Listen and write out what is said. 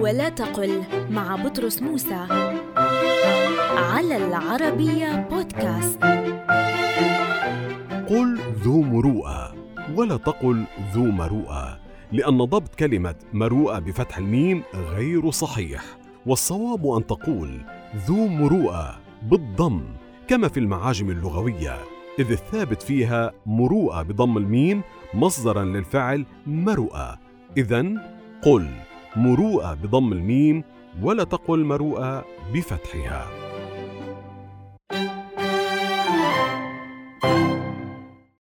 ولا تقل مع بطرس موسى على العربية بودكاست. قل ذو مروءة ولا تقل ذو مروءة لأن ضبط كلمة مروءة بفتح الميم غير صحيح. والصواب أن تقول ذو مروءة بالضم كما في المعاجم اللغوية إذ الثابت فيها مروءة بضم الميم مصدرا للفعل مروءة. إذا قل مروءة بضم الميم ولا تقل مروءة بفتحها.